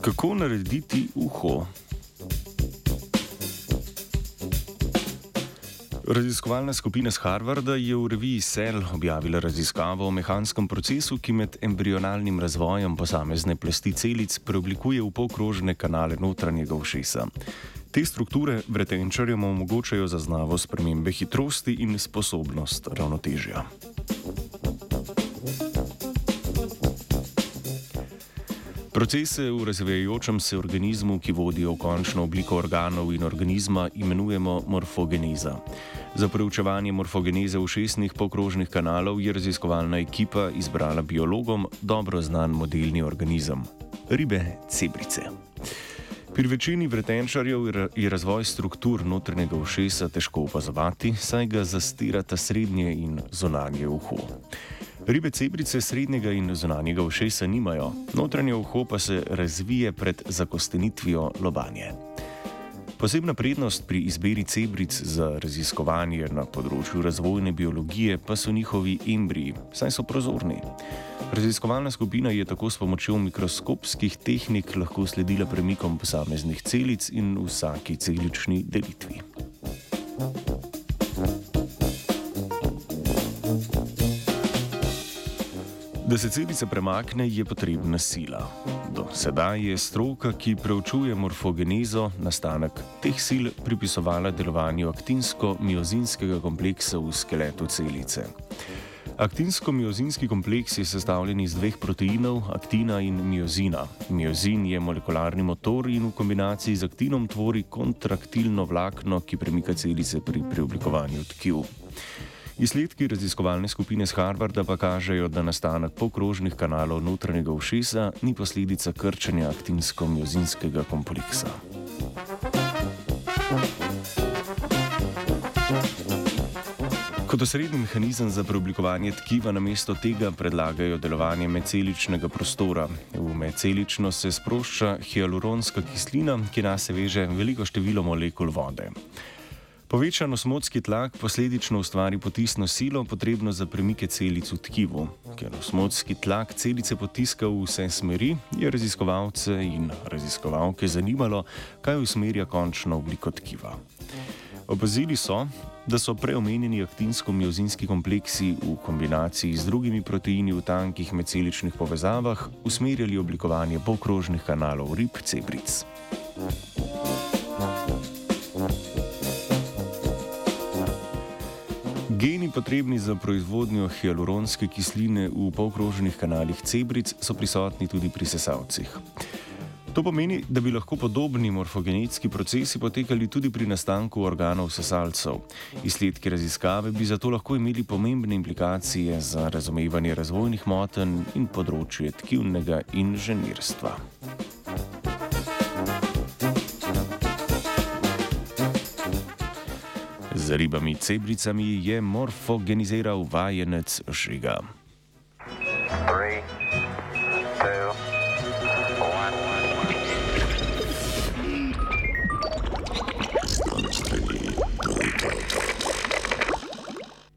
Kako narediti uho? Raziskovalna skupina z Harvarda je v reviji Cell objavila raziskavo o mehanskem procesu, ki med embrionalnim razvojem posamezne plasti celic preoblikuje v polkrožne kanale notranjega ušesa. Te strukture vretenčarjem omogočajo zaznavo spremembe hitrosti in sposobnost ravnotežja. Procese v razvijajočem se organizmu, ki vodijo v končno obliko organov in organizma, imenujemo morfogeneza. Za preučevanje morfogeneze ušesnih pokrožnih kanalov je raziskovalna ekipa izbrala biologom dobro znan modelni organizem - ribe cebrice. Pri večini vretenčarjev je razvoj struktur notranjega ušesa težko opazovati, saj ga zastirata srednje in zonanje uho. Ribe cebrice srednjega in zunanjega ušesa nimajo, notranje uho pa se razvije pred zakostenitvijo lobanje. Posebna prednost pri izbiri cebric za raziskovanje na področju razvojne biologije pa so njihovi embriji, saj so prozorni. Raziskovalna skupina je tako s pomočjo mikroskopskih tehnik lahko sledila premikom posameznih celic in vsaki celični delitvi. Da se celica premakne, je potrebna sila. Do sedaj je stroka, ki preučuje morfogenezo, nastanek teh sil pripisovala delovanju aktinsko-miozinskega kompleksa v skeletu celice. Aktinsko-miozinski kompleks je sestavljen iz dveh proteinov, aktina in miozina. Miozin je molekularni motor in v kombinaciji z aktinom tvori kontraktilno vlakno, ki premika celice pri preoblikovanju tkiv. Izsledki raziskovalne skupine z Harvarda pa kažejo, da nastanek pokrožnih kanalov notranjega ušesa ni posledica krčenja aktinsko-miozinskega kompleksa. Kot osrednji mehanizem za preoblikovanje tkiva namesto tega predlagajo delovanje medceličnega prostora. V medcelično se sprošča hialuronska kislina, ki nas veže veliko število molekul vode. Povečan osmotski tlak posledično ustvari potisno silo, potrebno za premike celic v tkivu. Ker osmotski tlak celice potiska v vse smeri, je raziskovalce in raziskovalke zanimalo, kaj usmerja končno obliko tkiva. Opazili so, da so preomenjeni aktinsko-miozinski kompleksi v kombinaciji z drugimi proteini v tankih medceličnih povezavah usmerjali oblikovanje polkrožnih kanalov rib cebric. Geni potrebni za proizvodnjo hialuronske kisline v polkrožnih kanalih cebric so prisotni tudi pri sesalcih. To pomeni, da bi lahko podobni morfogenetski procesi potekali tudi pri nastanku organov sesalcev. Izsledki raziskave bi zato lahko imeli pomembne implikacije za razumevanje razvojnih motenj in področje tkivnega inženirstva. Z ribami cebricami je morfogeniziral vajenec Žiga. Three.